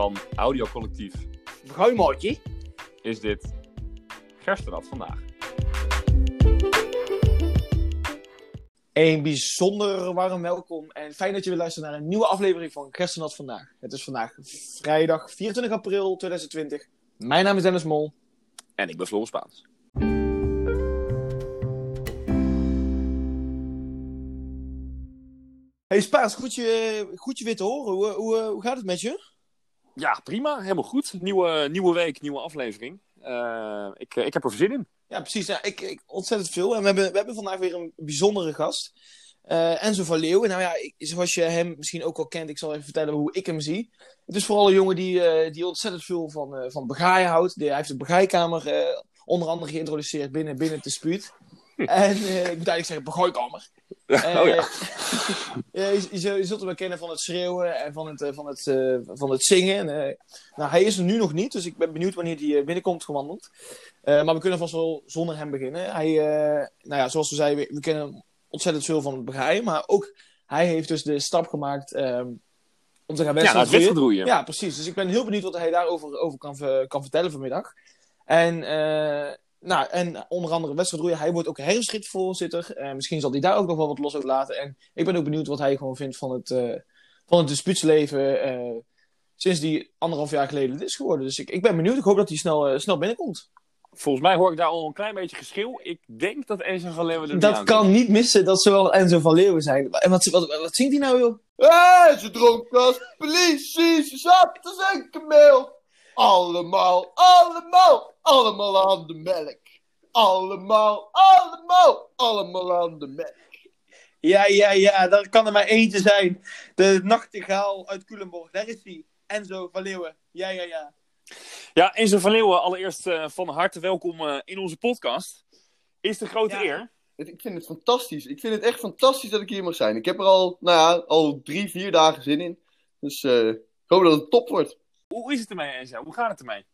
van Audiocollectief Bruimaatje. is dit Gerstenat vandaag. Een bijzonder warm welkom en fijn dat je weer luistert naar een nieuwe aflevering van Kerstnat vandaag. Het is vandaag vrijdag 24 april 2020. Mijn naam is Dennis Mol. En ik ben Floris Spaans. Hey Spaans, goed je, goed je weer te horen. Hoe, hoe, hoe gaat het met je? Ja, prima. Helemaal goed. Nieuwe, nieuwe week, nieuwe aflevering. Eh, ik, ik heb er zin in. Ja, precies. Ik, ik, ontzettend veel. En we hebben, we hebben vandaag weer een bijzondere gast. Eh, Enzo van Leeuwen. Nou ja, zoals je hem misschien ook al kent, ik zal even vertellen hoe ik hem zie. Het is vooral een jongen die, eh, die ontzettend veel van, eh van begaaien houdt. Hij heeft de begaaikamer eh, onder andere geïntroduceerd binnen, binnen de spuut. En eh, ik moet eigenlijk zeggen begooikamer. Eh, oh ja. ja, je, je, zult- je zult hem wel kennen van het schreeuwen en van het, eh, van het, eh, van het zingen. En, eh, nou, hij is er nu nog niet, dus ik ben benieuwd wanneer hij eh, binnenkomt gewandeld. Eh, maar we kunnen vast wel zonder hem beginnen. Hij, eh, nou ja, zoals we zeiden, we, we kennen ontzettend veel van het begrijpen. Maar ook hij heeft dus de stap gemaakt ehm, om te gaan Ja, het wedstrijden. wedstrijdroeien. Ja, precies. Dus ik ben heel benieuwd wat hij daarover over kan, kan vertellen vanmiddag. En, eh, nou, en onder andere wedstrijdroeien. Hij wordt ook herfstritvoorzitter. Eh misschien zal hij daar ook nog wel wat los over laten. En ik ben ook benieuwd wat hij gewoon vindt van het, eh, van het dispuutsleven. eh, sinds die anderhalf jaar geleden lid is geworden. Dus ik, ik ben benieuwd. Ik hoop dat hij snel, snel binnenkomt. Volgens mij hoor ik daar al een klein beetje geschil. Ik denk dat Enzo van Leeuwen er Dat kan niet missen dat ze wel Enzo van Leeuwen zijn. En wat, wat, wat zingt hij nou, joh? Hé, ze dronk als politie, ze zat te zinken meel. Allemaal, allemaal, allemaal aan de melk. Allemaal, allemaal, allemaal aan de melk. Ja, ja, ja. Daar kan er maar eentje zijn. De nachtegaal uit Culemborg. Daar is hij. Enzo van Leeuwen. Ja, ja, ja. Ja, Enzo van Leeuwen, allereerst eh, van harte welkom eh, in onze podcast. Is de grote Ja. eer. Ik vind het fantastisch. Ik vind het echt fantastisch dat ik hier mag zijn. Ik heb er al, nou ja, al drie, vier dagen zin in. Dus eh, ik hoop dat het top wordt. Hoe is het ermee, Enzo? Hoe gaat het ermee?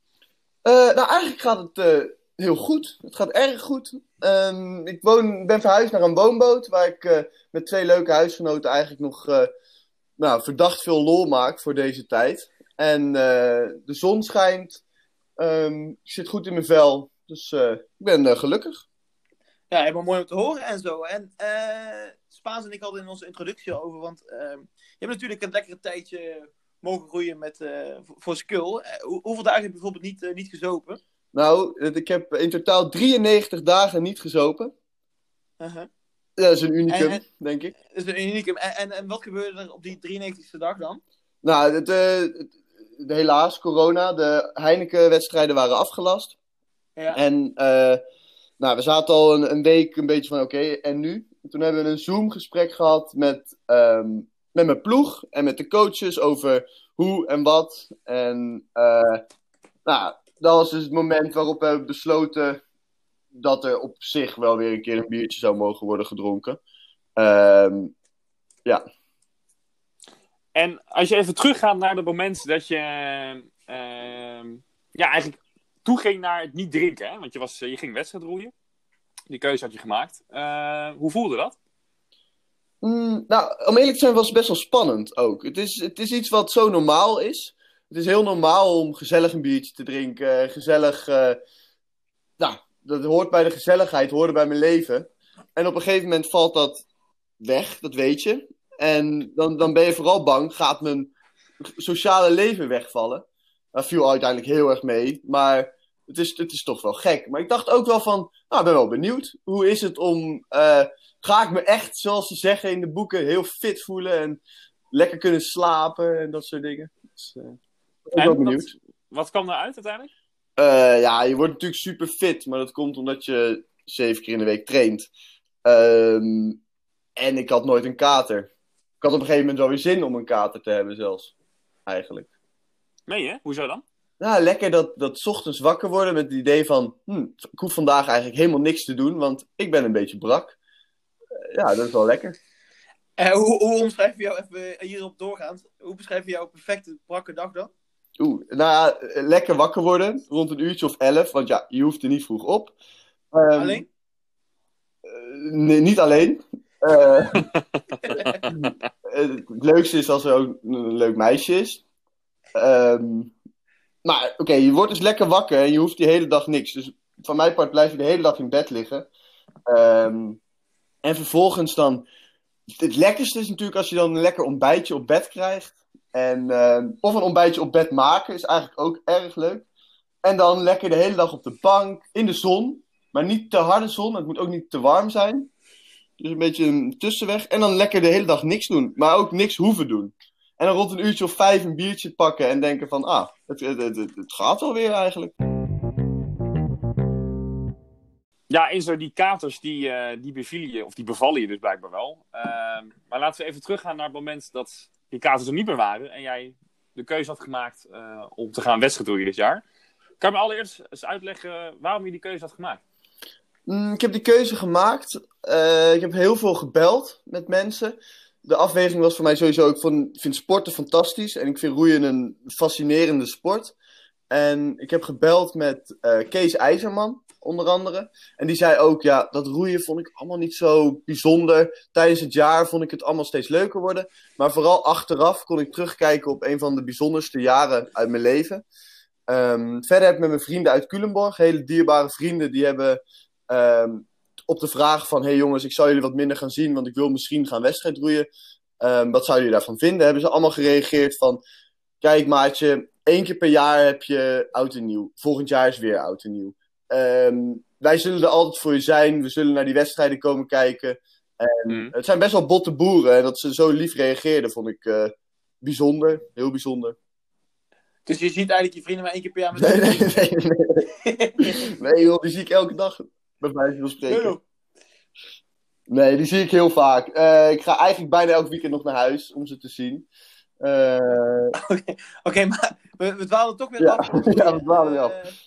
Eh, nou, eigenlijk gaat het eh, heel goed. Het gaat erg goed. Ehm, ik woon, ben verhuisd naar een woonboot waar ik eh, met twee leuke huisgenoten eigenlijk nog nou, verdacht veel lol maak voor deze tijd. En de zon schijnt. Ehm, ik zit goed in mijn vel. Dus ik ben gelukkig. Ja, helemaal mooi om te horen en zo. En Spaans en ik hadden in onze introductie over, want ehm, je hebt natuurlijk een lekkere tijdje mogen groeien met, eh, voor, Skull. Eh, hoe- hoeveel dagen heb je bijvoorbeeld niet, eh, niet gezopen? Nou, ik heb in totaal 93 dagen niet gezopen. Uh-huh. Dat is een unicum, En- en- denk ik. Dat is een unicum. En, en, en wat gebeurde er op die 93e dag dan? Nou, het, het- helaas, corona. De Heineken-wedstrijden waren afgelast. Ja. En nou, we zaten al een, een week een beetje van oké, en nu? Toen hebben we een Zoom-gesprek gehad met, ehm, met mijn ploeg en met de coaches over hoe en wat. En eh, nou, dat was dus het moment waarop we hebben besloten dat er op zich wel weer een keer een biertje zou mogen worden gedronken. Ehm, En als je even teruggaat naar het moment dat je ehm, ja, eigenlijk toeging naar het niet drinken. Hè? Want je, was, je ging wedstrijd roeien. Die keuze had je gemaakt. Eh, hoe voelde dat? Mm, nou, om eerlijk te zijn was het best wel spannend ook. Het is, het is iets wat zo normaal is. Het is heel normaal om gezellig een biertje te drinken. Gezellig, eh, nou, dat hoort bij de gezelligheid, hoorde bij mijn leven. En op een gegeven moment valt dat weg, dat weet je. En dan, dan ben je vooral bang, gaat mijn sociale leven wegvallen? Dat viel uiteindelijk heel erg mee, maar het is, het is toch wel gek. Maar ik dacht ook wel van, nou, ik ben wel benieuwd. Hoe is het om... eh, ga ik me echt, zoals ze zeggen in de boeken, heel fit voelen en lekker kunnen slapen en dat soort dingen. Dus, eh, ik ben En wel wat- benieuwd. Wat kwam eruit uiteindelijk? Eh, ja, je wordt natuurlijk super fit, maar dat komt omdat je zeven keer in de week traint. Ehm, en ik had nooit een kater. Ik had op een gegeven moment wel weer zin om een kater te hebben zelfs, eigenlijk. Nee, hè? Hoezo dan? Nou, lekker dat, dat 's ochtends wakker worden met het idee van... Hm, ik hoef vandaag eigenlijk helemaal niks te doen, want ik ben een beetje brak. Eh, ja, dat is wel lekker. Eh, hoe, hoe omschrijf je jou even hierop doorgaand? Hoe beschrijf je jouw perfecte brakke dag dan? Oeh, nou eh, lekker wakker worden, rond een uurtje of elf, want ja, je hoeft er niet vroeg op. Ehm, Alleen? eh, nee, niet alleen. Eh, het leukste is als er ook een leuk meisje is. Ehm, maar oké, je wordt dus lekker wakker en je hoeft die hele dag niks. Dus van mijn part blijf je de hele dag in bed liggen. Ehm, en vervolgens dan... Het lekkerste is natuurlijk als je dan een lekker ontbijtje op bed krijgt. En, ehm, of een ontbijtje op bed maken is eigenlijk ook erg leuk. En dan lekker de hele dag op de bank, in de zon. Maar niet te harde zon, het moet ook niet te warm zijn. Dus een beetje een tussenweg. En dan lekker de hele dag niks doen, maar ook niks hoeven doen. En dan rond een uurtje of vijf een biertje pakken en denken van, ah, het, het gaat wel weer eigenlijk. Ja, in zo die katers, die, eh, die bevielen je, of die bevallen je dus blijkbaar wel. Ehm, maar laten we even teruggaan naar het moment dat die katers er niet meer waren. En jij de keuze had gemaakt eh, om te gaan wedstrijden dit jaar. Kan je me allereerst eens uitleggen waarom je die keuze had gemaakt? Mm, ik heb die keuze gemaakt. Eh, ik heb heel veel gebeld met mensen. De afweging was voor mij sowieso, ik vind sporten fantastisch. En ik vind roeien een fascinerende sport. En ik heb gebeld met Kees IJzerman, onder andere. En die zei ook, ja, dat roeien vond ik allemaal niet zo bijzonder. Tijdens het jaar vond ik het allemaal steeds leuker worden. Maar vooral achteraf kon ik terugkijken op een van de bijzonderste jaren uit mijn leven. Ehm, verder heb ik met mijn vrienden uit Culemborg, hele dierbare vrienden, die hebben ehm, op de vraag van: hey jongens, ik zal jullie wat minder gaan zien, want ik wil misschien gaan wedstrijd roeien. Um, wat zouden jullie daarvan vinden? Hebben ze allemaal gereageerd van: kijk maatje, één keer per jaar heb je oud en nieuw. Volgend jaar is weer oud en nieuw. Wij zullen er altijd voor je zijn. We zullen naar die wedstrijden komen kijken. En Mm. Het zijn best wel botte boeren. En dat ze zo lief reageerden, vond ik eh, bijzonder. Heel bijzonder. Dus je ziet eigenlijk je vrienden maar één keer per jaar met Nee, nee, nee. Nee, nee joh, die zie ik elke dag. Bij wijze van spreken. Nee, die zie ik heel vaak. Eh, ik ga eigenlijk bijna elk weekend nog naar huis om ze te zien. Eh, Oké, maar we, we dwalen toch weer Ja, af. ja, we dwalen weer af.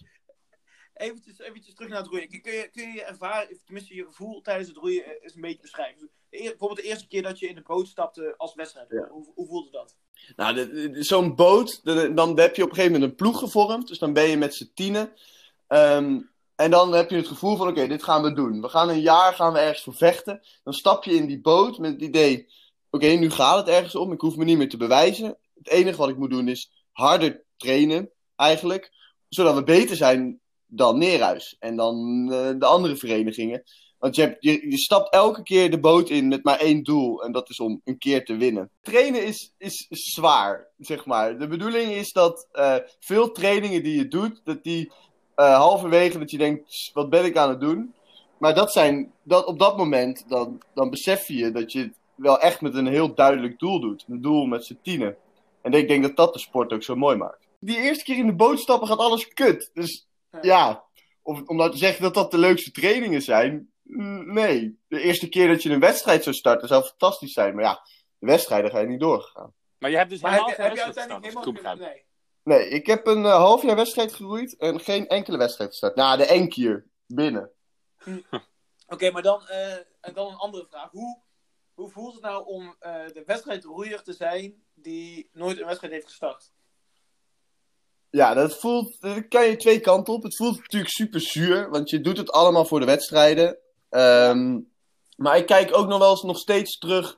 Eventjes, eventjes terug naar het roeien. Kun je, kun je je ervaren, tenminste je gevoel tijdens het roeien eh, eens een beetje beschrijven? De eer- bijvoorbeeld de eerste keer dat je in de boot stapte als wedstrijd. Ja. Hoe, hoe voelde dat? nou, zo'n boot, de- dan heb je op een gegeven moment een ploeg gevormd. Dus dan ben je met z'n tienen. Ehm, en dan heb je het gevoel van, oké, dit gaan we doen. We gaan een jaar gaan we ergens voor vechten. Dan stap je in die boot met het idee, oké, nu gaat het ergens om. Ik hoef me niet meer te bewijzen. Het enige wat ik moet doen is harder trainen, eigenlijk. Zodat we beter zijn dan Neerhuis. En dan eh, de andere verenigingen. Want je, je stapt elke keer de boot in met maar één doel. En dat is om een keer te winnen. Trainen is, is zwaar, zeg maar. De bedoeling is dat eh, veel trainingen die je doet, dat die eh, halverwege dat je denkt, wat ben ik aan het doen? Maar dat zijn, dat, op dat moment, dan, dan besef je dat je het wel echt met een heel duidelijk doel doet. Een doel met z'n tienen. En ik denk dat dat de sport ook zo mooi maakt. Die eerste keer in de boot stappen gaat alles kut. Dus ja, of, om nou te zeggen dat dat de leukste trainingen zijn, mm, nee. De eerste keer dat je een wedstrijd zou starten zou fantastisch zijn. Maar ja, de wedstrijden ga je niet doorgegaan. Maar je hebt dus heb, helemaal je- heb geen je wedstrijd uiteindelijk helemaal... begrijp. Nee. Nee, ik heb een eh, half jaar wedstrijd geroeid en geen enkele wedstrijd gestart. Nou, de één keer binnen. Oké, maar dan, eh, en dan een andere vraag. Hoe, hoe voelt het nou om eh, de wedstrijdroeier te zijn die nooit een wedstrijd heeft gestart? Ja, dat voelt. Kan je twee kanten op. Het voelt natuurlijk super zuur, want je doet het allemaal voor de wedstrijden. Ehm, maar ik kijk ook nog wel eens nog steeds terug.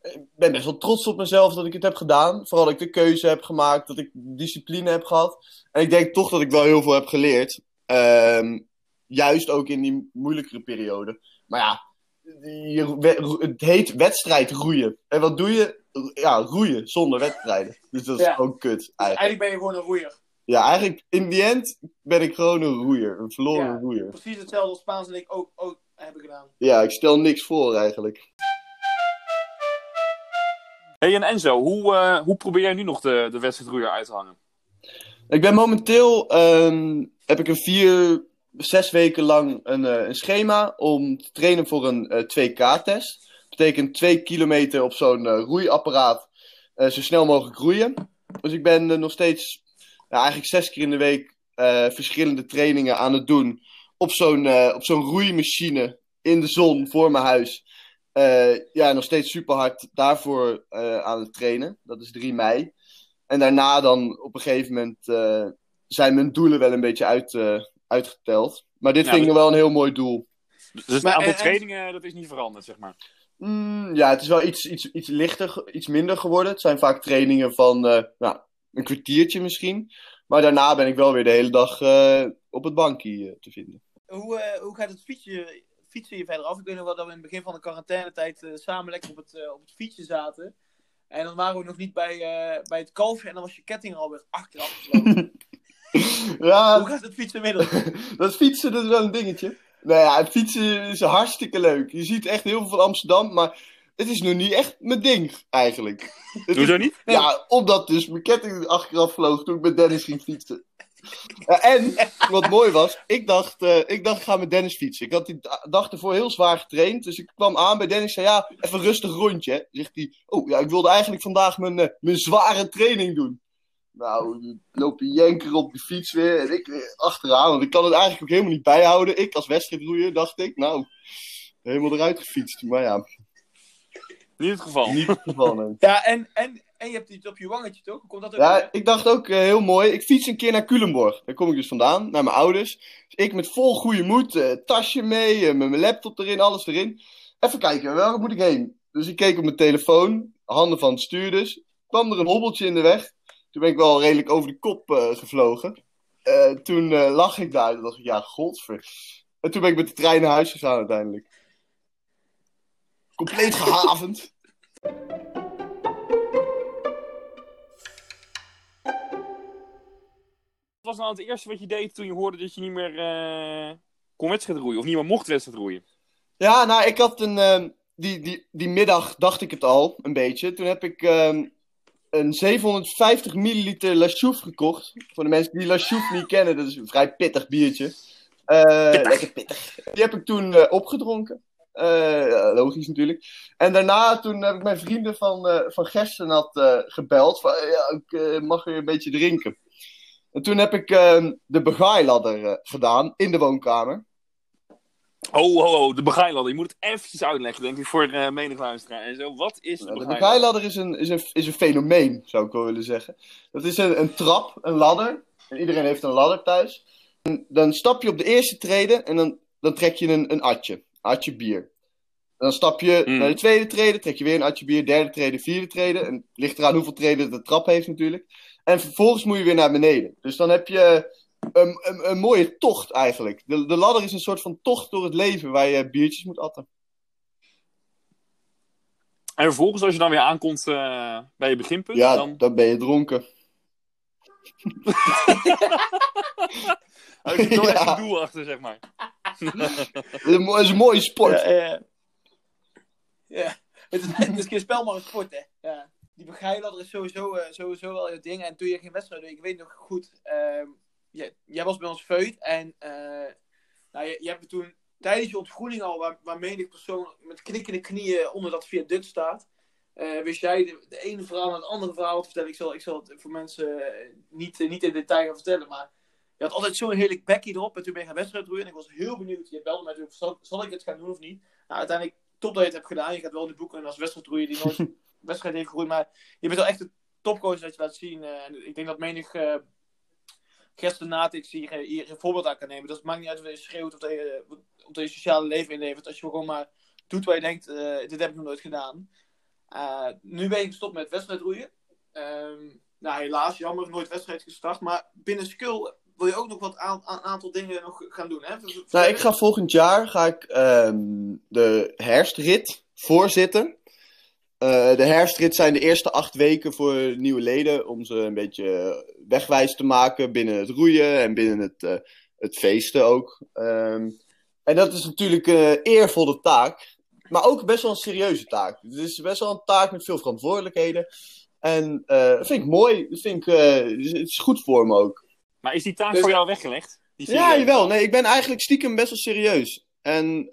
Ik ben best wel trots op mezelf dat ik het heb gedaan. Vooral dat ik de keuze heb gemaakt, dat ik discipline heb gehad. En ik denk toch dat ik wel heel veel heb geleerd. Ehm, juist ook in die moeilijkere periode. Maar ja, je, het heet wedstrijd roeien. En wat doe je? Ja, roeien zonder wedstrijden. Dus dat is Ja. ook kut Dus eigenlijk. eigenlijk ben je gewoon een roeier. Ja, eigenlijk in die end ben ik gewoon een roeier. Een verloren Ja. roeier. Precies hetzelfde als Spaans en ik ook, ook hebben gedaan. Ja, ik stel niks voor eigenlijk. Hey, en Enzo, hoe, eh, hoe probeer jij nu nog de, de wedstrijdroeier uit te hangen? Ik ben momenteel, ehm, heb ik een vier, zes weken lang een, eh, een schema om te trainen voor een eh, 2K-test. Dat betekent twee kilometer op zo'n eh, roeiapparaat eh, zo snel mogelijk roeien. Dus ik ben eh, nog steeds, eigenlijk zes keer in de week eh, verschillende trainingen aan het doen. Op zo'n eh, op zo'n roeimachine in de zon voor mijn huis. Eh, ja, nog steeds super hard daarvoor eh, aan het trainen. Dat is 3 mei. En daarna dan op een gegeven moment eh, zijn mijn doelen wel een beetje uit, eh, uitgeteld. Maar dit Ja, vind ik dus- nog wel een heel mooi doel. Dus het Maar, aantal en- en- trainingen, dat is niet veranderd, zeg maar. Mm, ja, het is wel iets, iets, iets lichter, iets minder geworden. Het zijn vaak trainingen van, eh, nou, een kwartiertje misschien. Maar daarna ben ik wel weer de hele dag eh, op het bankje eh, te vinden. Hoe, eh, hoe gaat het fietsen, fietsen je verder af? Ik weet nog wel dat we in het begin van de quarantainetijd eh samen lekker op het, eh, op het fietsje zaten. En dan waren we nog niet bij, eh, bij het kalfje en dan was je ketting alweer achteraf gesloten. Ja, Hoe gaat het fietsen inmiddels? dat fietsen dat is wel een dingetje. Nou ja, het fietsen is hartstikke leuk. Je ziet echt heel veel van Amsterdam, maar het is nog niet echt mijn ding eigenlijk. Is- Hoezo niet? Ja, omdat dus mijn ketting achteraf vloog toen ik met Dennis ging fietsen. En wat mooi was, ik dacht, eh, ik dacht, ik ga met Dennis fietsen. Ik had die da- dag ervoor heel zwaar getraind. Dus ik kwam aan bij Dennis en zei, ja, even een rustig rondje. hè. Zegt hij, oh ja, ik wilde eigenlijk vandaag mijn, eh, mijn zware training doen. Nou, dan loop je janker op de fiets weer en ik weer achteraan. Want ik kan het eigenlijk ook helemaal niet bijhouden. Ik als wedstrijdroeier dacht ik, nou, helemaal eruit gefietst. Maar ja, Niet het geval. niet het geval. nee. Ja, en, en, en je hebt iets op je wangetje toch? Komt dat ook? Ja, weer? ik dacht ook eh, heel mooi. Ik fiets een keer naar Culemborg. Daar kom ik dus vandaan, naar mijn ouders. Dus ik met vol goede moed, eh, tasje mee, eh, met mijn laptop erin, alles erin. Even kijken, waar moet ik heen? Dus ik keek op mijn telefoon, handen van het stuur dus. Kwam er een hobbeltje in de weg. Toen ben ik wel redelijk over de kop eh, gevlogen. Eh, toen eh, lag ik daar en dacht ik, ja, godver. En toen ben ik met de trein naar huis gegaan uiteindelijk. Compleet gehavend. Wat was nou het eerste wat je deed toen je hoorde dat je niet meer kon wedstrijd roeien? Of niet meer mocht wedstrijd roeien? Ja, nou, ik had een. ehm, die, die, die middag dacht ik het al, een beetje. Toen heb ik ehm, een 750 milliliter La Chouffe gekocht. Voor de mensen die La Chouffe niet kennen, dat is een vrij pittig biertje. Eh, Lekker pittig. Die heb ik toen eh, opgedronken. Eh, logisch natuurlijk. En daarna toen heb ik mijn vrienden van, van Gerstenat eh gebeld. Van, ja, ik mag weer een beetje drinken. En toen heb ik ehm, de begaailadder gedaan in de woonkamer. Oh, oh, oh, de begrijpladder. Je moet het eventjes uitleggen, denk ik, voor uh, menig luisteraar. En zo, wat is de Nou, de begrijpladder is een, is, een, is een fenomeen, zou ik wel willen zeggen. Dat is een, een trap, een ladder. En iedereen heeft een ladder thuis. En dan stap je op de eerste trede en dan, dan trek je een, een atje. Atje bier. Dan stap je Mm. naar de tweede trede, trek je weer een atje bier, derde trede, vierde trede. En het ligt eraan hoeveel treden de trap heeft natuurlijk. En vervolgens moet je weer naar beneden. Dus dan heb je een, een, een mooie tocht eigenlijk. De, de ladder is een soort van tocht door het leven waar je biertjes moet atten. En vervolgens, als je dan weer aankomt eh, bij je beginpunt, Ja, dan dan ben je dronken. heb je echt een doel achter, zeg maar. Het is een, mooie sport. Ja, ja. ja. Het, is, het is geen spel, maar een sport, hè. Ja. Die begrijpladder is sowieso, eh, sowieso wel je ding. En toen je geen wedstrijd deed, ik weet nog goed, ehm, jij, jij was bij ons feut. En eh, nou, je, je hebt me toen tijdens je ontgroening al, waar, menig persoon met knikkende knieën onder dat viaduct staat. eh, wist jij de, de ene verhaal en het andere verhaal te vertellen. Ik zal, ik zal het voor mensen eh, niet, niet in detail gaan vertellen, maar je had altijd zo'n heerlijk bekkie erop. En toen ben je gaan wedstrijd roeien. En ik was heel benieuwd. Je belde mij natuurlijk, zal, zal ik het gaan doen of niet? Nou, uiteindelijk top dat je het hebt gedaan. Je gaat wel in de boeken als wedstrijdroeier die nooit wedstrijd heeft geroeid. Maar je bent wel echt een topcoach dat je laat zien. en ik denk dat menig uh, Natix hier, eh, hier een voorbeeld aan kan nemen. Dat maakt niet uit of je schreeuwt of je, dat je sociale leven inlevert. Als je gewoon maar doet wat je denkt, eh, dit heb ik nog nooit gedaan. Uh, nu ben ik gestopt met wedstrijdroeien. Um, nou, helaas, jammer, nooit wedstrijd gestart. Maar binnen Skull wil je ook nog wat aan, aan aantal dingen nog gaan doen, hè? Nou, ik ga volgend jaar ga ik ehm, de herfstrit voorzitten. Uh, de herfstrit zijn de eerste acht weken voor nieuwe leden. Om ze een beetje wegwijs te maken binnen het roeien en binnen het, uh, het feesten ook. Um, en dat is natuurlijk een eervolle taak. Maar ook best wel een serieuze taak. Het is best wel een taak met veel verantwoordelijkheden. En uh, dat vind ik mooi. Dat vind ik, het is goed voor me ook. Maar is die taak dus... voor jou weggelegd? Ja, jawel. Nee, ik ben eigenlijk stiekem best wel serieus. En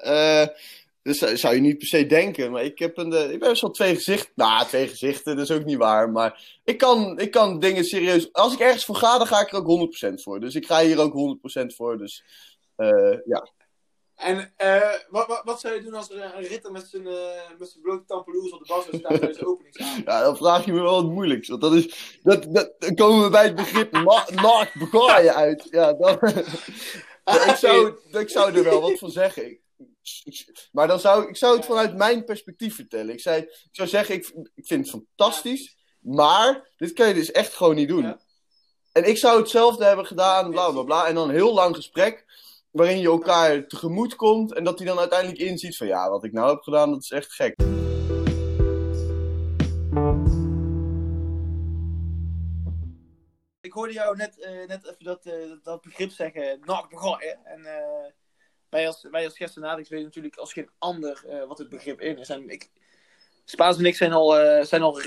uh, dat zou je niet per se denken. Maar ik heb een, ik ben best wel twee gezichten. Nou, twee gezichten, dat is ook niet waar. Maar ik kan, ik kan dingen serieus... Als ik ergens voor ga, dan ga ik er ook 100% voor. Dus ik ga hier ook 100% voor. Dus uh, ja. En uh, wat, wat, wat, zou je doen als er een ritter met zijn, uh, met zijn blote tampeloers op de bas zou staan tijdens de openingsavond? Ja, dan vraag je me wel wat moeilijks. Want dat is, dat, dat, dan komen we bij het begrip naakt begaaien uit. Ja, dan, ik, zou, ik zou er wel wat van zeggen. Ik, maar dan zou ik zou het vanuit mijn perspectief vertellen. Ik, zei, ik zou zeggen, ik, ik vind het fantastisch. Maar dit kan je dus echt gewoon niet doen. Ja. En ik zou hetzelfde hebben gedaan, bla bla bla. En dan een heel lang gesprek. Waarin je elkaar tegemoet komt. En dat hij dan uiteindelijk inziet van ja, wat ik nou heb gedaan, dat is echt gek. Ik hoorde jou net, eh, net even dat, eh, dat begrip zeggen, nachtbegooien. En eh, wij als, wij als Gestenadix weten natuurlijk als geen ander eh, wat het begrip in is. En ik, Spaans en ik zijn al, eh, zijn al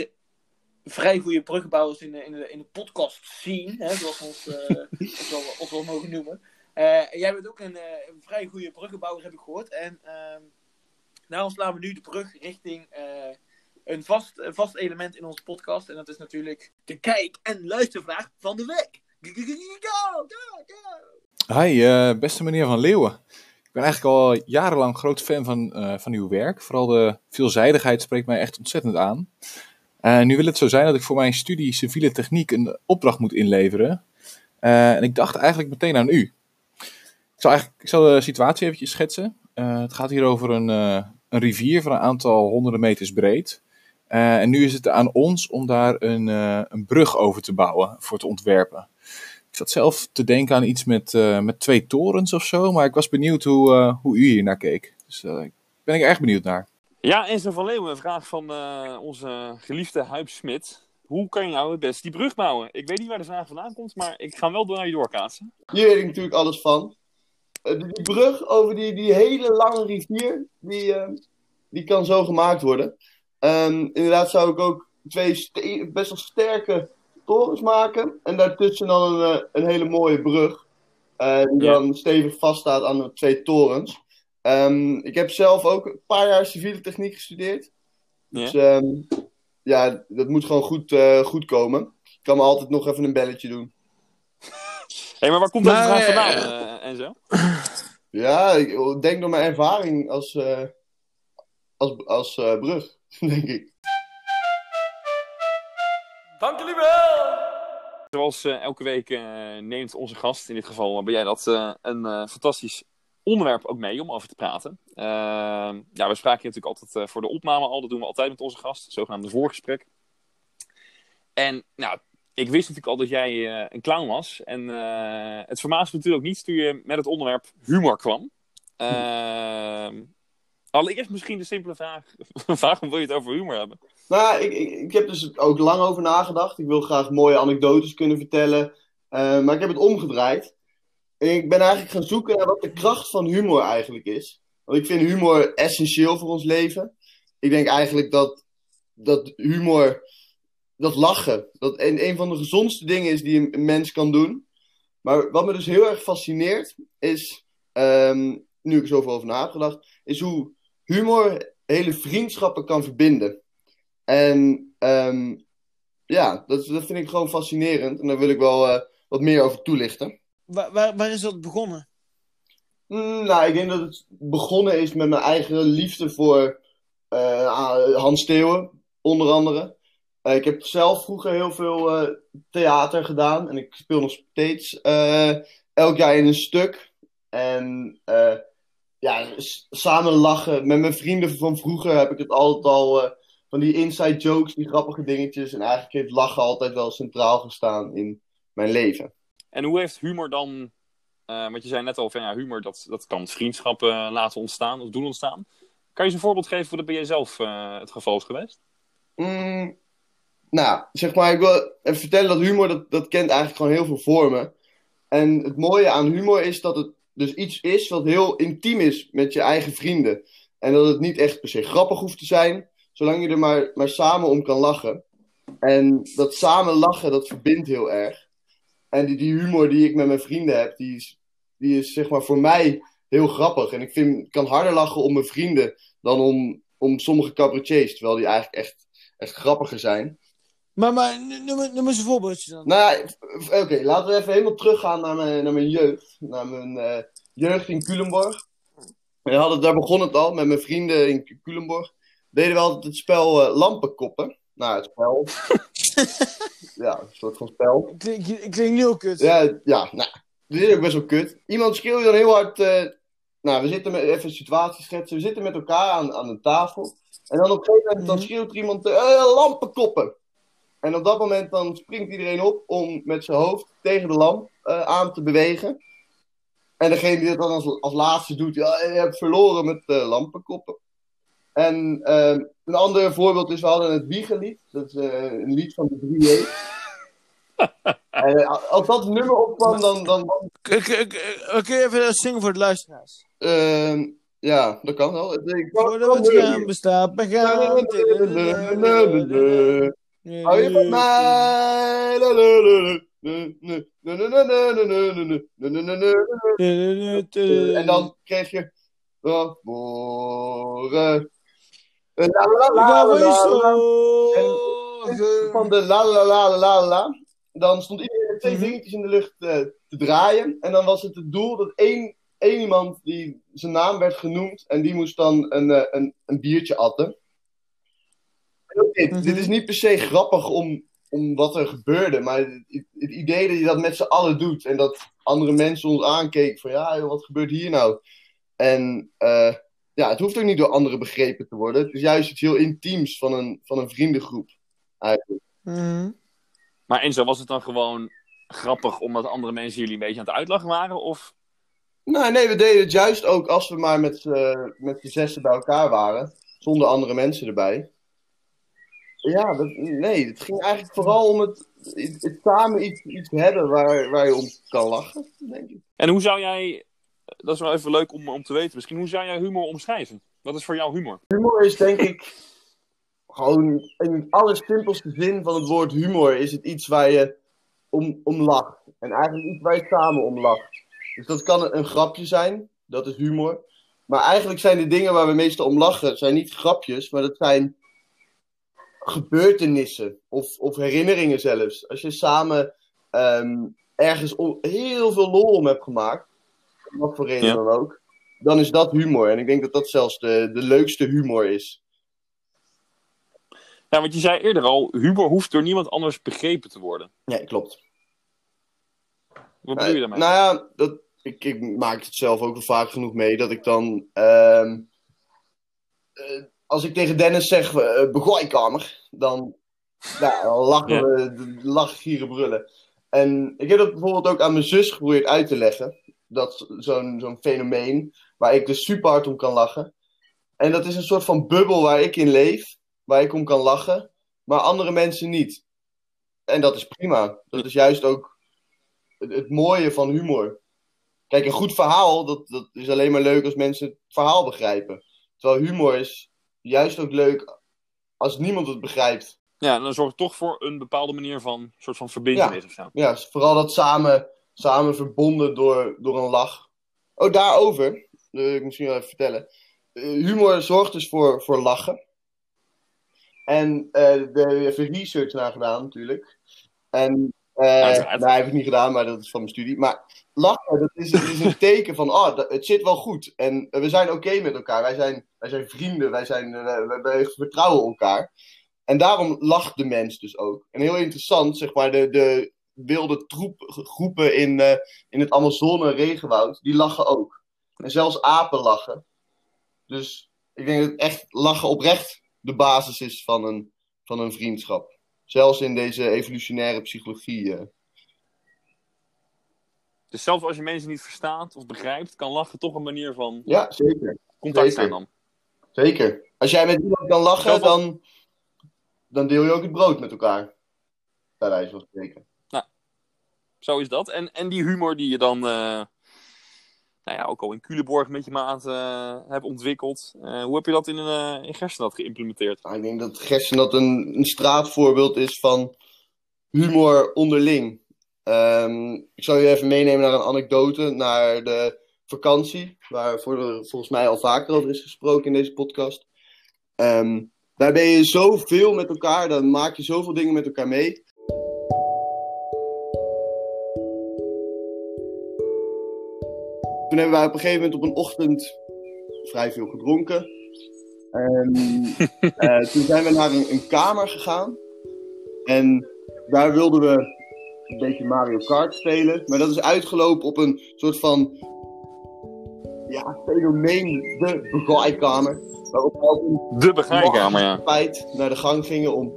vrij goede bruggenbouwers in de, in de, in de podcast scene, hè, zoals we ons, ons, wel, mogen noemen. En jij bent ook een, een vrij goede bruggenbouwer, heb ik gehoord. En ehm, daarom slaan we nu de brug richting een, vast, een vast element in onze podcast. En dat is natuurlijk de kijk- en luistervraag van de week. Go, go, go. Hi, beste meneer Van Leeuwen. Ik ben eigenlijk al jarenlang groot fan van, eh, van uw werk. Vooral de veelzijdigheid spreekt mij echt ontzettend aan. Eh, nu wil het zo zijn dat ik voor mijn studie civiele techniek een opdracht moet inleveren. Eh, en ik dacht eigenlijk meteen aan u. Ik zal, eigenlijk, ik zal de situatie eventjes schetsen. Het gaat hier over een, een rivier van een aantal honderden meters breed. En nu is het aan ons om daar een, een brug over te bouwen voor te ontwerpen. Ik zat zelf te denken aan iets met, eh, met twee torens of zo, maar ik was benieuwd hoe, eh, hoe u hier naar keek. Dus daar ben ik erg benieuwd naar. Ja, Enzo van Leeuwen, een vraag van eh, onze geliefde Huip Smit. Hoe kan je nou het best die brug bouwen? Ik weet niet waar de vraag vandaan komt, maar ik ga hem wel door naar je doorkaatsen. Hier weet ik natuurlijk alles van. Eh, die, brug over die, die hele lange rivier, die, eh, die kan zo gemaakt worden. Ehm, inderdaad zou ik ook twee best wel sterke torens maken. En daartussen dan een, eh, een hele mooie brug. eh, die Ja. dan stevig vaststaat aan de twee torens. Ehm, ik heb zelf ook een paar jaar civiele techniek gestudeerd. Dus ehm, ja, dat moet gewoon goed, eh, goed komen. Ik kan me altijd nog even een belletje doen. Hé, maar waar komt vraag eh, vandaan, eh, Enzo? Ja, ik denk door mijn ervaring als, eh, als, als eh, brug, denk ik. Zoals eh, elke week eh, neemt onze gast, in dit geval ben jij dat, eh, een eh, fantastisch onderwerp ook mee om over te praten. Ehm, ja, we spraken natuurlijk altijd eh, voor de opname al, dat doen we altijd met onze gast, het zogenaamde voorgesprek. En nou, ik wist natuurlijk al dat jij eh, een clown was. En eh, het verbaasde me natuurlijk ook niet toen je met het onderwerp humor kwam. Ehm, allereerst misschien de simpele vraag, waarom wil je het over humor hebben? Nou, ik, ik, ik heb dus ook lang over nagedacht. Ik wil graag mooie anekdotes kunnen vertellen. eh, maar ik heb het omgedraaid. Ik ben eigenlijk gaan zoeken naar wat de kracht van humor eigenlijk is. Want ik vind humor essentieel voor ons leven. Ik denk eigenlijk dat, dat humor, dat lachen, dat een, een van de gezondste dingen is die een, een mens kan doen. Maar wat me dus heel erg fascineert, is, ehm, nu ik er zoveel over na heb gedacht, is hoe humor hele vriendschappen kan verbinden. En ehm, ja, dat, dat vind ik gewoon fascinerend. En daar wil ik wel eh, wat meer over toelichten. Waar, waar, waar is dat begonnen? Mm, nou, ik denk dat het begonnen is met mijn eigen liefde voor ah, Hans Steeuwen, onder andere. Eh, ik heb zelf vroeger heel veel theater gedaan. En ik speel nog steeds elk jaar in een stuk. En ja, samen lachen. Met mijn vrienden van vroeger heb ik het altijd al... eh, van die inside jokes, die grappige dingetjes. En eigenlijk heeft lachen altijd wel centraal gestaan in mijn leven. En hoe heeft humor dan, eh want je zei net al van ja, humor dat, dat kan vriendschappen laten ontstaan of doen ontstaan. Kan je eens een voorbeeld geven hoe dat bij jezelf eh, het geval is geweest? Mm, nou, zeg maar, ik wil even vertellen dat humor, dat, dat kent eigenlijk gewoon heel veel vormen. En het mooie aan humor is dat het dus iets is wat heel intiem is met je eigen vrienden. En dat het niet echt per se grappig hoeft te zijn, zolang je er maar, maar samen om kan lachen. En dat samen lachen, dat verbindt heel erg. En die, die humor die ik met mijn vrienden heb, die is, die is zeg maar voor mij heel grappig. En ik vind, kan harder lachen om mijn vrienden dan om, om sommige cabaretiers, terwijl die eigenlijk echt, echt grappiger zijn. Maar, maar noem, eens een voorbeeldje dan. Nou, ja, oké, laten we even helemaal teruggaan naar mijn, naar mijn jeugd. Naar mijn eh, jeugd in Culemborg. We hadden, daar begon het al, met mijn vrienden in Culemborg. Deden we altijd het spel eh, lampenkoppen. Nou, het spel. ja, een soort van spel. Klink, klinkt heel kut. Ja, ja, nou, dit is ook best wel kut. Iemand schreeuwt dan heel hard. eh, nou, we zitten met, even een situatie schetsen. We zitten met elkaar aan, aan een tafel. En dan op een gegeven moment dan Mhm. schreeuwt er iemand: lampenkoppen. En op dat moment dan springt iedereen op om met zijn hoofd tegen de lamp eh, aan te bewegen. En degene die dat dan als, als laatste doet, ja, je hebt verloren met de lampenkoppen. En ehm, een ander voorbeeld is, we hadden het Wiegenlied. Dat is eh, een lied van de 3 En eh, als dat nummer opkwam, dan... dan, Kun je even zingen voor de luisteraars? ehm, ja, dat kan wel. Voordat het gaan bestaat, begaan. Hou je van mij? En dan kreeg je. Morgen. Van de la la la la la. Dan stond iedereen twee dingetjes in de lucht te draaien. En dan was het het doel dat één, iemand die zijn naam werd genoemd. En die moest dan een, een, een biertje atten. En ook dit, Mhm. dit is niet per se grappig om, om wat er gebeurde. Maar het, idee dat je dat met z'n allen doet. En dat andere mensen ons aankeken van ja, joh, wat gebeurt hier nou? En eh, ja, het hoeft ook niet door anderen begrepen te worden. Het is juist iets heel intiems van een, van een vriendengroep. Eigenlijk. Mhm. Maar Enzo, was het dan gewoon grappig omdat andere mensen jullie een beetje aan het uitlachen waren? Of Nou, nee, we deden het juist ook als we maar met, z'n- met z'n zessen bij elkaar waren. Zonder andere mensen erbij. Ja, dat, nee, het ging eigenlijk vooral om het, het, het samen iets, iets hebben waar, waar je om kan lachen, denk ik. En hoe zou jij, dat is wel even leuk om, om te weten misschien, hoe zou jij humor omschrijven? Wat is voor jou humor? Humor is denk ik gewoon in het allersimpelste zin van het woord humor is het iets waar je om, om lacht. En eigenlijk iets waar je samen om lacht. Dus dat kan een, een grapje zijn, dat is humor. Maar eigenlijk zijn de dingen waar we meestal om lachen, zijn niet grapjes, maar dat zijn gebeurtenissen of, of herinneringen zelfs. Als je samen ehm, ergens heel veel lol om hebt gemaakt, wat voor reden Ja. dan ook, dan is dat humor. En ik denk dat dat zelfs de, de leukste humor is. Ja, want je zei eerder al, humor hoeft door niemand anders begrepen te worden. Ja, klopt. Wat bedoel je daarmee? Nou ja, dat, ik, ik maak het zelf ook wel vaak genoeg mee dat ik dan. ehm, eh, als ik tegen Dennis zeg, uh, begooikamer, dan, nou, dan lachen we, lachen, gieren, brullen. En ik heb dat bijvoorbeeld ook aan mijn zus geprobeerd uit te leggen. Dat zo'n zo'n fenomeen waar ik dus super hard om kan lachen. En dat is een soort van bubbel waar ik in leef, waar ik om kan lachen, maar andere mensen niet. En dat is prima. Dat is juist ook het, het mooie van humor. Kijk, een goed verhaal, dat, dat is alleen maar leuk als mensen het verhaal begrijpen. Terwijl humor is juist ook leuk als niemand het begrijpt. Ja, en dan zorgt het toch voor een bepaalde manier van, soort van verbindenis of zo. Ja, vooral dat samen, samen verbonden door, door een lach. Oh, daarover, dat wil ik misschien wel even vertellen. Eh, humor zorgt dus voor, voor lachen. En eh daar heb even research naar gedaan natuurlijk. En eh Uiteraard. nou, heb ik niet gedaan, maar dat is van mijn studie. Maar lachen, dat is, dat is een teken van, oh, dat- het zit wel goed. En eh, we zijn oké met elkaar. Wij zijn, wij zijn vrienden, wij, zijn, eh, we, we vertrouwen elkaar. En daarom lacht de mens dus ook. En heel interessant, zeg maar, de, de wilde troep, groepen in, in het Amazone regenwoud, die lachen ook. En zelfs apen lachen. Dus ik denk dat echt lachen oprecht de basis is van een, van een vriendschap. Zelfs in deze evolutionaire psychologie. eh. Dus zelfs als je mensen niet verstaat of begrijpt, kan lachen toch een manier van Ja, zeker. contact Zeker. zijn dan. Zeker. Als jij met iemand kan lachen, dan, dan deel je ook het brood met elkaar. Bij wijze van spreken. Zo is dat. En, en die humor die je dan, eh, nou ja, ook al in Culemborg met je maat hebt ontwikkeld. eh, hoe heb je dat in, een in Gerstenat geïmplementeerd? Nou, ik denk dat Gersten dat een, een straatvoorbeeld is van humor onderling. Ehm, ik zal je even meenemen naar een anekdote, naar de vakantie, waar voor volgens mij al vaker over is gesproken in deze podcast. Ehm, daar ben je zoveel met elkaar, dan maak je zoveel dingen met elkaar mee. Toen hebben wij op een gegeven moment op een ochtend vrij veel gedronken. En eh, toen zijn we naar een, een kamer gegaan. En daar wilden we een beetje Mario Kart spelen. Maar dat is uitgelopen op een soort van ja, fenomeen, de begaaikamer. Waarop we De begrijpkamer, ja. feit naar de gang gingen om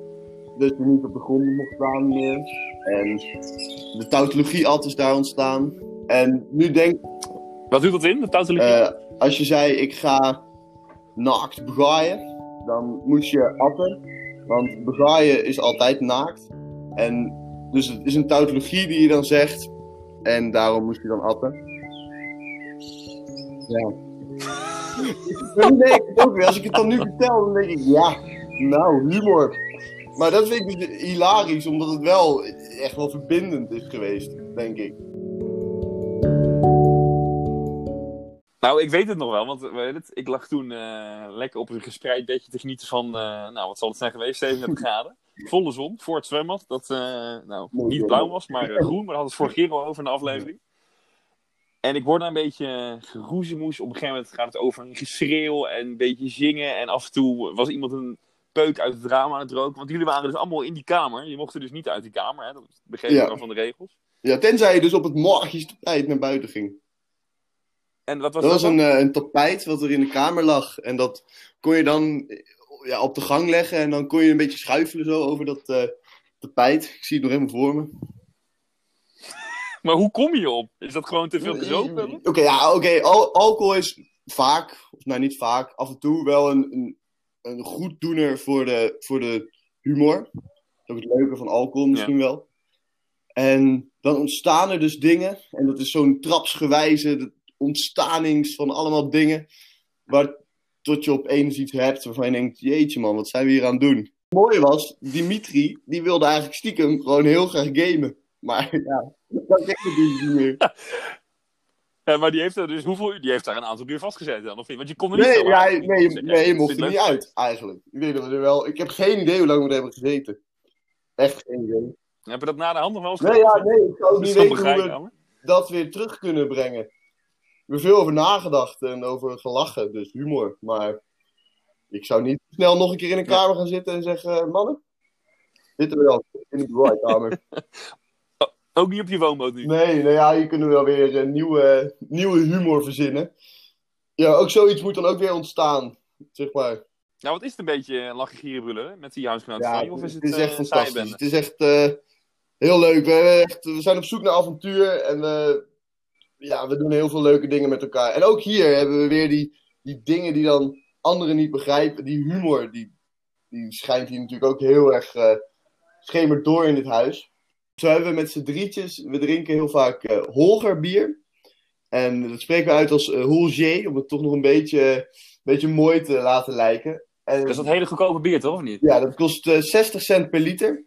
dat je niet op de grond mocht staan meer. En de tautologie altijd daar ontstaan. En nu denk Wat doet dat in, eh, als je zei ik ga naakt begaaien, dan moest je atten. Want begaaien is altijd naakt. En dus het is een tautologie die je dan zegt. En daarom moest je dan atten. Ja. Denk ik ook weer. Als ik het dan nu vertel, dan denk ik, ja, nou, humor. Maar dat vind ik dus hilarisch, omdat het wel echt wel verbindend is geweest, denk ik. Nou, ik weet het nog wel, want eh, weet het, ik lag toen eh, lekker op een gespreid bedje te genieten van, eh, nou, wat zal het zijn geweest, 37 graden. Volle zon, voor het zwembad, dat nou, niet blauw was, maar groen. Maar daar hadden we het vorige keer al over in de aflevering. En ik word daar een beetje geroezemoes. Op een gegeven moment gaat het over een geschreeuw en een beetje zingen. En af en toe was iemand een peuk uit het raam aan het roken. Want jullie waren dus allemaal in die kamer. Je mocht er dus niet uit die kamer, hè? dat begreep ik Ja. dan van de regels. Ja, tenzij je dus op het morgenstapijt naar buiten ging. En wat was Dat dat? was een, eh, een tapijt wat er in de kamer lag. En dat kon je dan ja, op de gang leggen. En dan kon je een beetje schuifelen zo over dat eh, tapijt. Ik zie het nog helemaal voor me. Maar hoe kom je op? Is dat gewoon te veel gezopen? Oké, ja, oké. Al- alcohol is vaak, of nou niet vaak, af en toe wel een, een, een goeddoener voor de, voor de humor. Dat is ook het leuke van alcohol misschien wel. En dan ontstaan er dus dingen. En dat is zo'n trapsgewijze ontstanings van allemaal dingen. Waar tot je opeens iets hebt waarvan je denkt, jeetje man, wat zijn we hier aan het doen? Het mooie was, Dimitri, die wilde eigenlijk stiekem gewoon heel graag gamen. Maar ja, dat kreeg ik niet meer. Ja, maar die heeft er dus hoeveel? Die heeft daar een aantal uur vastgezeten dan, of niet? Want je kon er niet Nee, zo ja, nee, nee, je mocht er niet uit, eigenlijk. Ik weet dat we er wel... Ik heb geen idee hoe lang we er hebben gezeten. Echt geen idee. Heb je dat na de hand nog wel eens Nee, ja, nee, ik zou niet weten hoe we dat weer terug kunnen brengen. We hebben veel over nagedacht en over gelachen, dus humor. Maar ik zou niet snel nog een keer in een kamer gaan zitten en zeggen... Mannen, zitten we al in de bewaarkamer. Ook niet op je woonboot nu. Nee, nou ja, hier kunnen we wel weer een nieuwe, nieuwe humor verzinnen. Ja, ook zoiets moet dan ook weer ontstaan, zeg maar. Nou, wat is het een beetje lachen, gieren, brullen met die huisgenoten Ja? Of is het, is echt eh, fantastisch. saaienbende? Het is echt eh, heel leuk. We, echt, we zijn op zoek naar avontuur en we, ja, we doen heel veel leuke dingen met elkaar. En ook hier hebben we weer die, die dingen die dan anderen niet begrijpen. Die humor, die, die schijnt hier natuurlijk ook heel erg eh schemert door in dit huis. Zo hebben we met z'n drietjes, we drinken heel vaak eh Holger bier. En dat spreken we uit als Holger, om het toch nog een beetje, beetje mooi te laten lijken. En, Dat is dat hele goedkope bier, toch? Of niet? ja, dat kost eh, 60 cent per liter.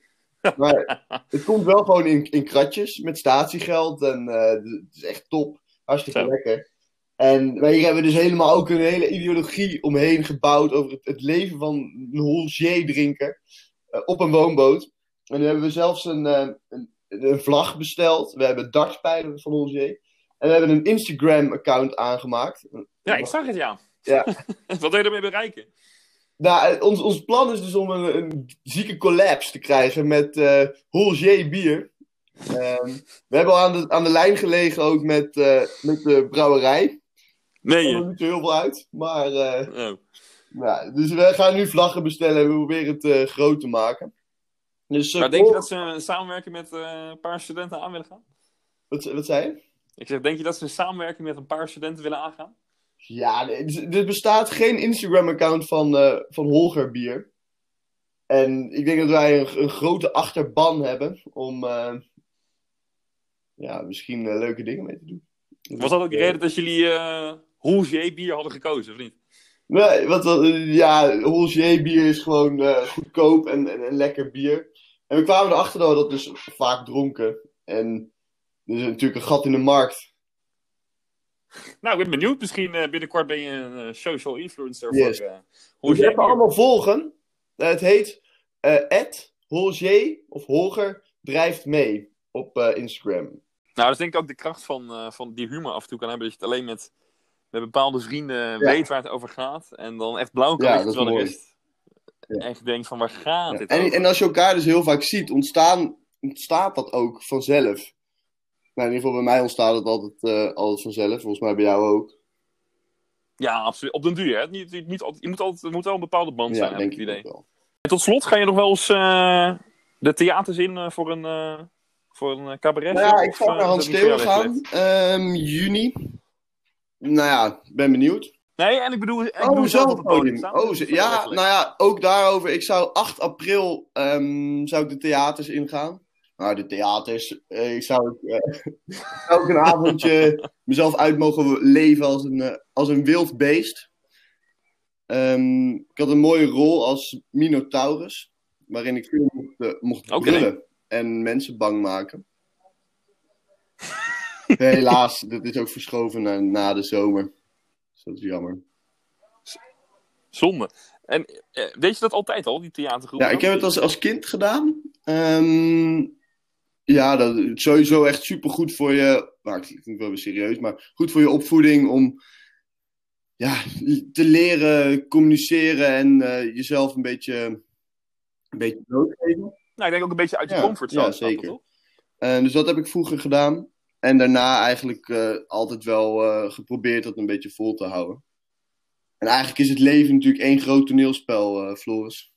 Maar het komt wel gewoon in, in kratjes met statiegeld. En eh, het is echt top. Hartstikke Zo. lekker. En maar hier hebben we dus helemaal ook een hele ideologie omheen gebouwd over het, het leven van een Holger-drinker eh, op een woonboot. En nu hebben we zelfs een, eh, een, een vlag besteld. We hebben dartspijlen van Holger. En we hebben een Instagram-account aangemaakt. Ja, ik zag het, ja. Ja. wat wil je ermee bereiken? Nou, eh, ons, ons plan is dus om een, een zieke collapse te krijgen met eh Holger bier. Ehm, we hebben al aan de, aan de lijn gelegen ook met, eh, met de brouwerij. Nee, Er niet zo heel veel uit. Maar, Oh. nou, dus we gaan nu vlaggen bestellen en we proberen het eh, groot te maken. Dus, eh, Maar denk je dat ze een samenwerking met een paar studenten aan willen gaan? wat, wat zei je? Ik zeg, denk je dat ze een samenwerking met een paar studenten willen aangaan? Ja, er bestaat geen Instagram-account van, eh, van Holger Bier. En ik denk dat wij een, een grote achterban hebben om eh, ja, misschien eh, leuke dingen mee te doen. Was dat ook de reden dat jullie Holger bier hadden gekozen, of niet? Nee, eh, ja, Holger bier is gewoon goedkoop en, en, en lekker bier. En we kwamen erachter dat we dat dus vaak dronken. En er is natuurlijk een gat in de markt. Nou, ik ben benieuwd. Misschien eh, binnenkort ben je een eh, social influencer Yes. voor uh, Dus even bier. allemaal volgen. Eh, het heet eh Holger of Holger drijft mee op eh, Instagram. Nou, dat is denk ik ook de kracht van, eh, van die humor af en toe kan hebben. Dat je het alleen met, met bepaalde vrienden weet waar het over gaat. En dan echt blauw kan Ja, dat de rest Ja. echt denkt van waar gaat Ja. dit En, over? en als je elkaar dus heel vaak ziet, ontstaan, ontstaat dat ook vanzelf. Nou, in ieder geval bij mij ontstaat het altijd, eh, altijd vanzelf. Volgens mij bij jou ook. Ja, absoluut. Op den duur, hè. Niet, niet, niet, altijd- je moet altijd, er moet wel een bepaalde band zijn, Ja, heb denk ik het idee. wel. En tot slot, ga je nog wel eens eh, de theaters in eh, voor een, voor een cabaret? Nou ja, ik eh, naar Hans jou gaan. ehm, juni. Nou ja, ben benieuwd. Nee, en ik bedoel, ik Oh, bedoel zelf op het podium staan. Oh, ja, weggelegd. nou ja, ook daarover. Ik zou 8 april ehm, zou ik de theaters ingaan. Nou, de theaters. eh, ik zou eh, ook een avondje mezelf uit mogen leven als een, eh, als een wild beest. Ehm, ik had een mooie rol als Minotaurus. Waarin ik veel mocht, eh, mocht brullen en mensen bang maken. Helaas, dit is ook verschoven naar na de zomer. Dus dat is jammer. Zonde. En deed je dat altijd al, die theatergroep? Ja, ik heb het als, als kind gedaan. Ehm, ja, dat is sowieso echt supergoed voor je. Nou, ik vind het wel weer serieus, maar goed voor je opvoeding om ja, te leren communiceren en eh, jezelf een beetje, een beetje blootgeven. Nou, ik denk ook een beetje uit je Ja, comfortzone. ja, zeker. toch? En dus dat heb ik vroeger gedaan. En daarna eigenlijk eh, altijd wel eh, geprobeerd dat een beetje vol te houden. En eigenlijk is het leven natuurlijk één groot toneelspel, eh, Floris.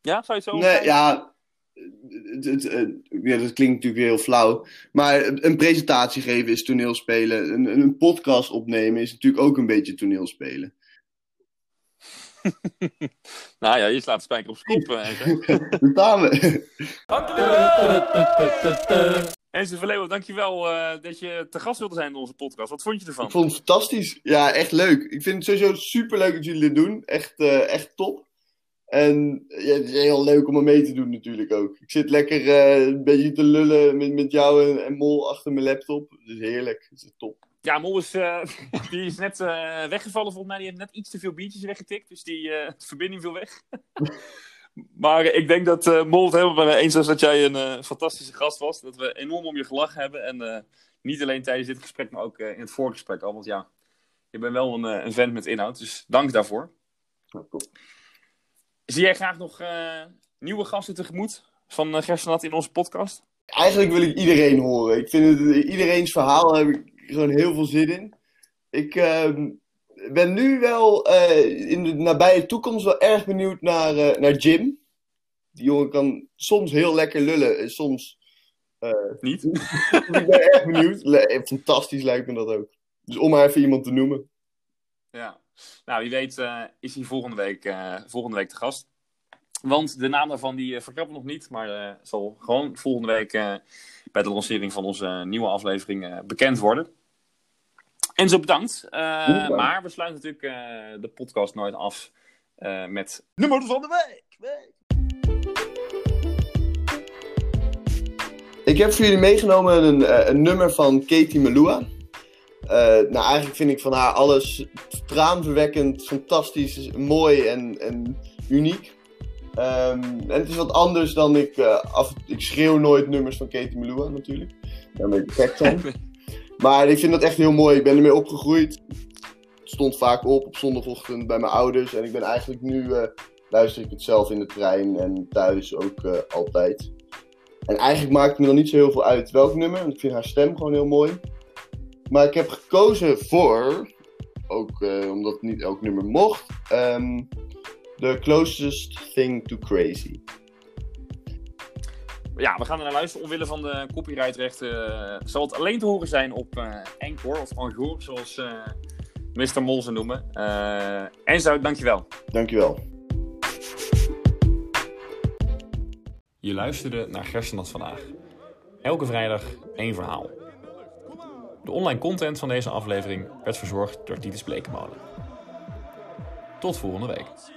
Ja, zou je zo Nee, ja, ja, dat klinkt natuurlijk weer heel flauw. Maar een presentatie geven is toneelspelen. Een, een podcast opnemen is natuurlijk ook een beetje toneelspelen. Nou ja, je slaat de spijker op zijn kop. eh, Henk. Daar staan we. Enzo Verleeuwen, dankjewel eh dat je te gast wilde zijn in onze podcast. Wat vond je ervan? Ik vond het fantastisch. Ja, echt leuk. Ik vind het sowieso super leuk dat jullie dit doen. Echt, eh, echt top. En ja, het is heel leuk om er mee te doen natuurlijk ook. Ik zit lekker eh, een beetje te lullen met, met jou en, en Mol achter mijn laptop. Het is heerlijk. Het is top. Ja, Mol is, eh, die is net eh, weggevallen volgens mij. Die heeft net iets te veel biertjes weggetikt. Dus die de verbinding viel weg. maar ik denk dat Mol het helemaal me eens was dat jij een fantastische gast was. Dat we enorm om je gelachen hebben. En niet alleen tijdens dit gesprek, maar ook in het voorgesprek al. Want ja, je bent wel een, een vent met inhoud. Dus dank daarvoor. Ja. Zie jij graag nog eh, nieuwe gasten tegemoet van uh, Gerstenat in onze podcast? Eigenlijk wil ik iedereen horen. Ik vind het, iedereen's verhaal heb ik gewoon heel veel zin in. Ik ehm, ben nu wel eh, in de nabije toekomst wel erg benieuwd naar, eh, naar Jim. Die jongen kan soms heel lekker lullen en soms. Niet? ik ben erg benieuwd. Fantastisch lijkt me dat ook. Dus om maar even iemand te noemen. Ja. Nou, wie weet eh, is hij volgende week, eh, volgende week te gast. Want de naam daarvan die uh, verklappen nog niet, maar zal gewoon volgende week bij de lancering van onze nieuwe aflevering bekend worden. En zo bedankt. Maar we sluiten natuurlijk de podcast nooit af met nummer van de week. week. Ik heb voor jullie meegenomen een, een nummer van Katie Melua. Uh, nou, eigenlijk vind ik van haar alles traanverwekkend, fantastisch, mooi en, en uniek. Um, en het is wat anders dan ik uh, af. Ik schreeuw nooit nummers van Katie Melua natuurlijk. Daarmee ik gek zijn. maar ik vind dat echt heel mooi. Ik ben ermee opgegroeid. Het stond vaak op op zondagochtend bij mijn ouders. En ik ben eigenlijk nu. Uh, luister ik het zelf in de trein en thuis ook uh, altijd. En eigenlijk maakt het me dan niet zo heel veel uit welk nummer. Want ik vind haar stem gewoon heel mooi. Maar ik heb gekozen voor. Ook uh, omdat niet elk nummer mocht. Um, The Closest Thing to Crazy. Ja, we gaan er naar luisteren. Omwille van de copyrightrechten uh, zal het alleen te horen zijn op uh, Anchor of Anchor, zoals uh, Mr. Mol ze noemen. Enzo, dankjewel. Dankjewel. Je luisterde naar Gerstenat vandaag. Elke vrijdag één verhaal. De online content van deze aflevering werd verzorgd door Titus Blekemolen. Tot volgende week.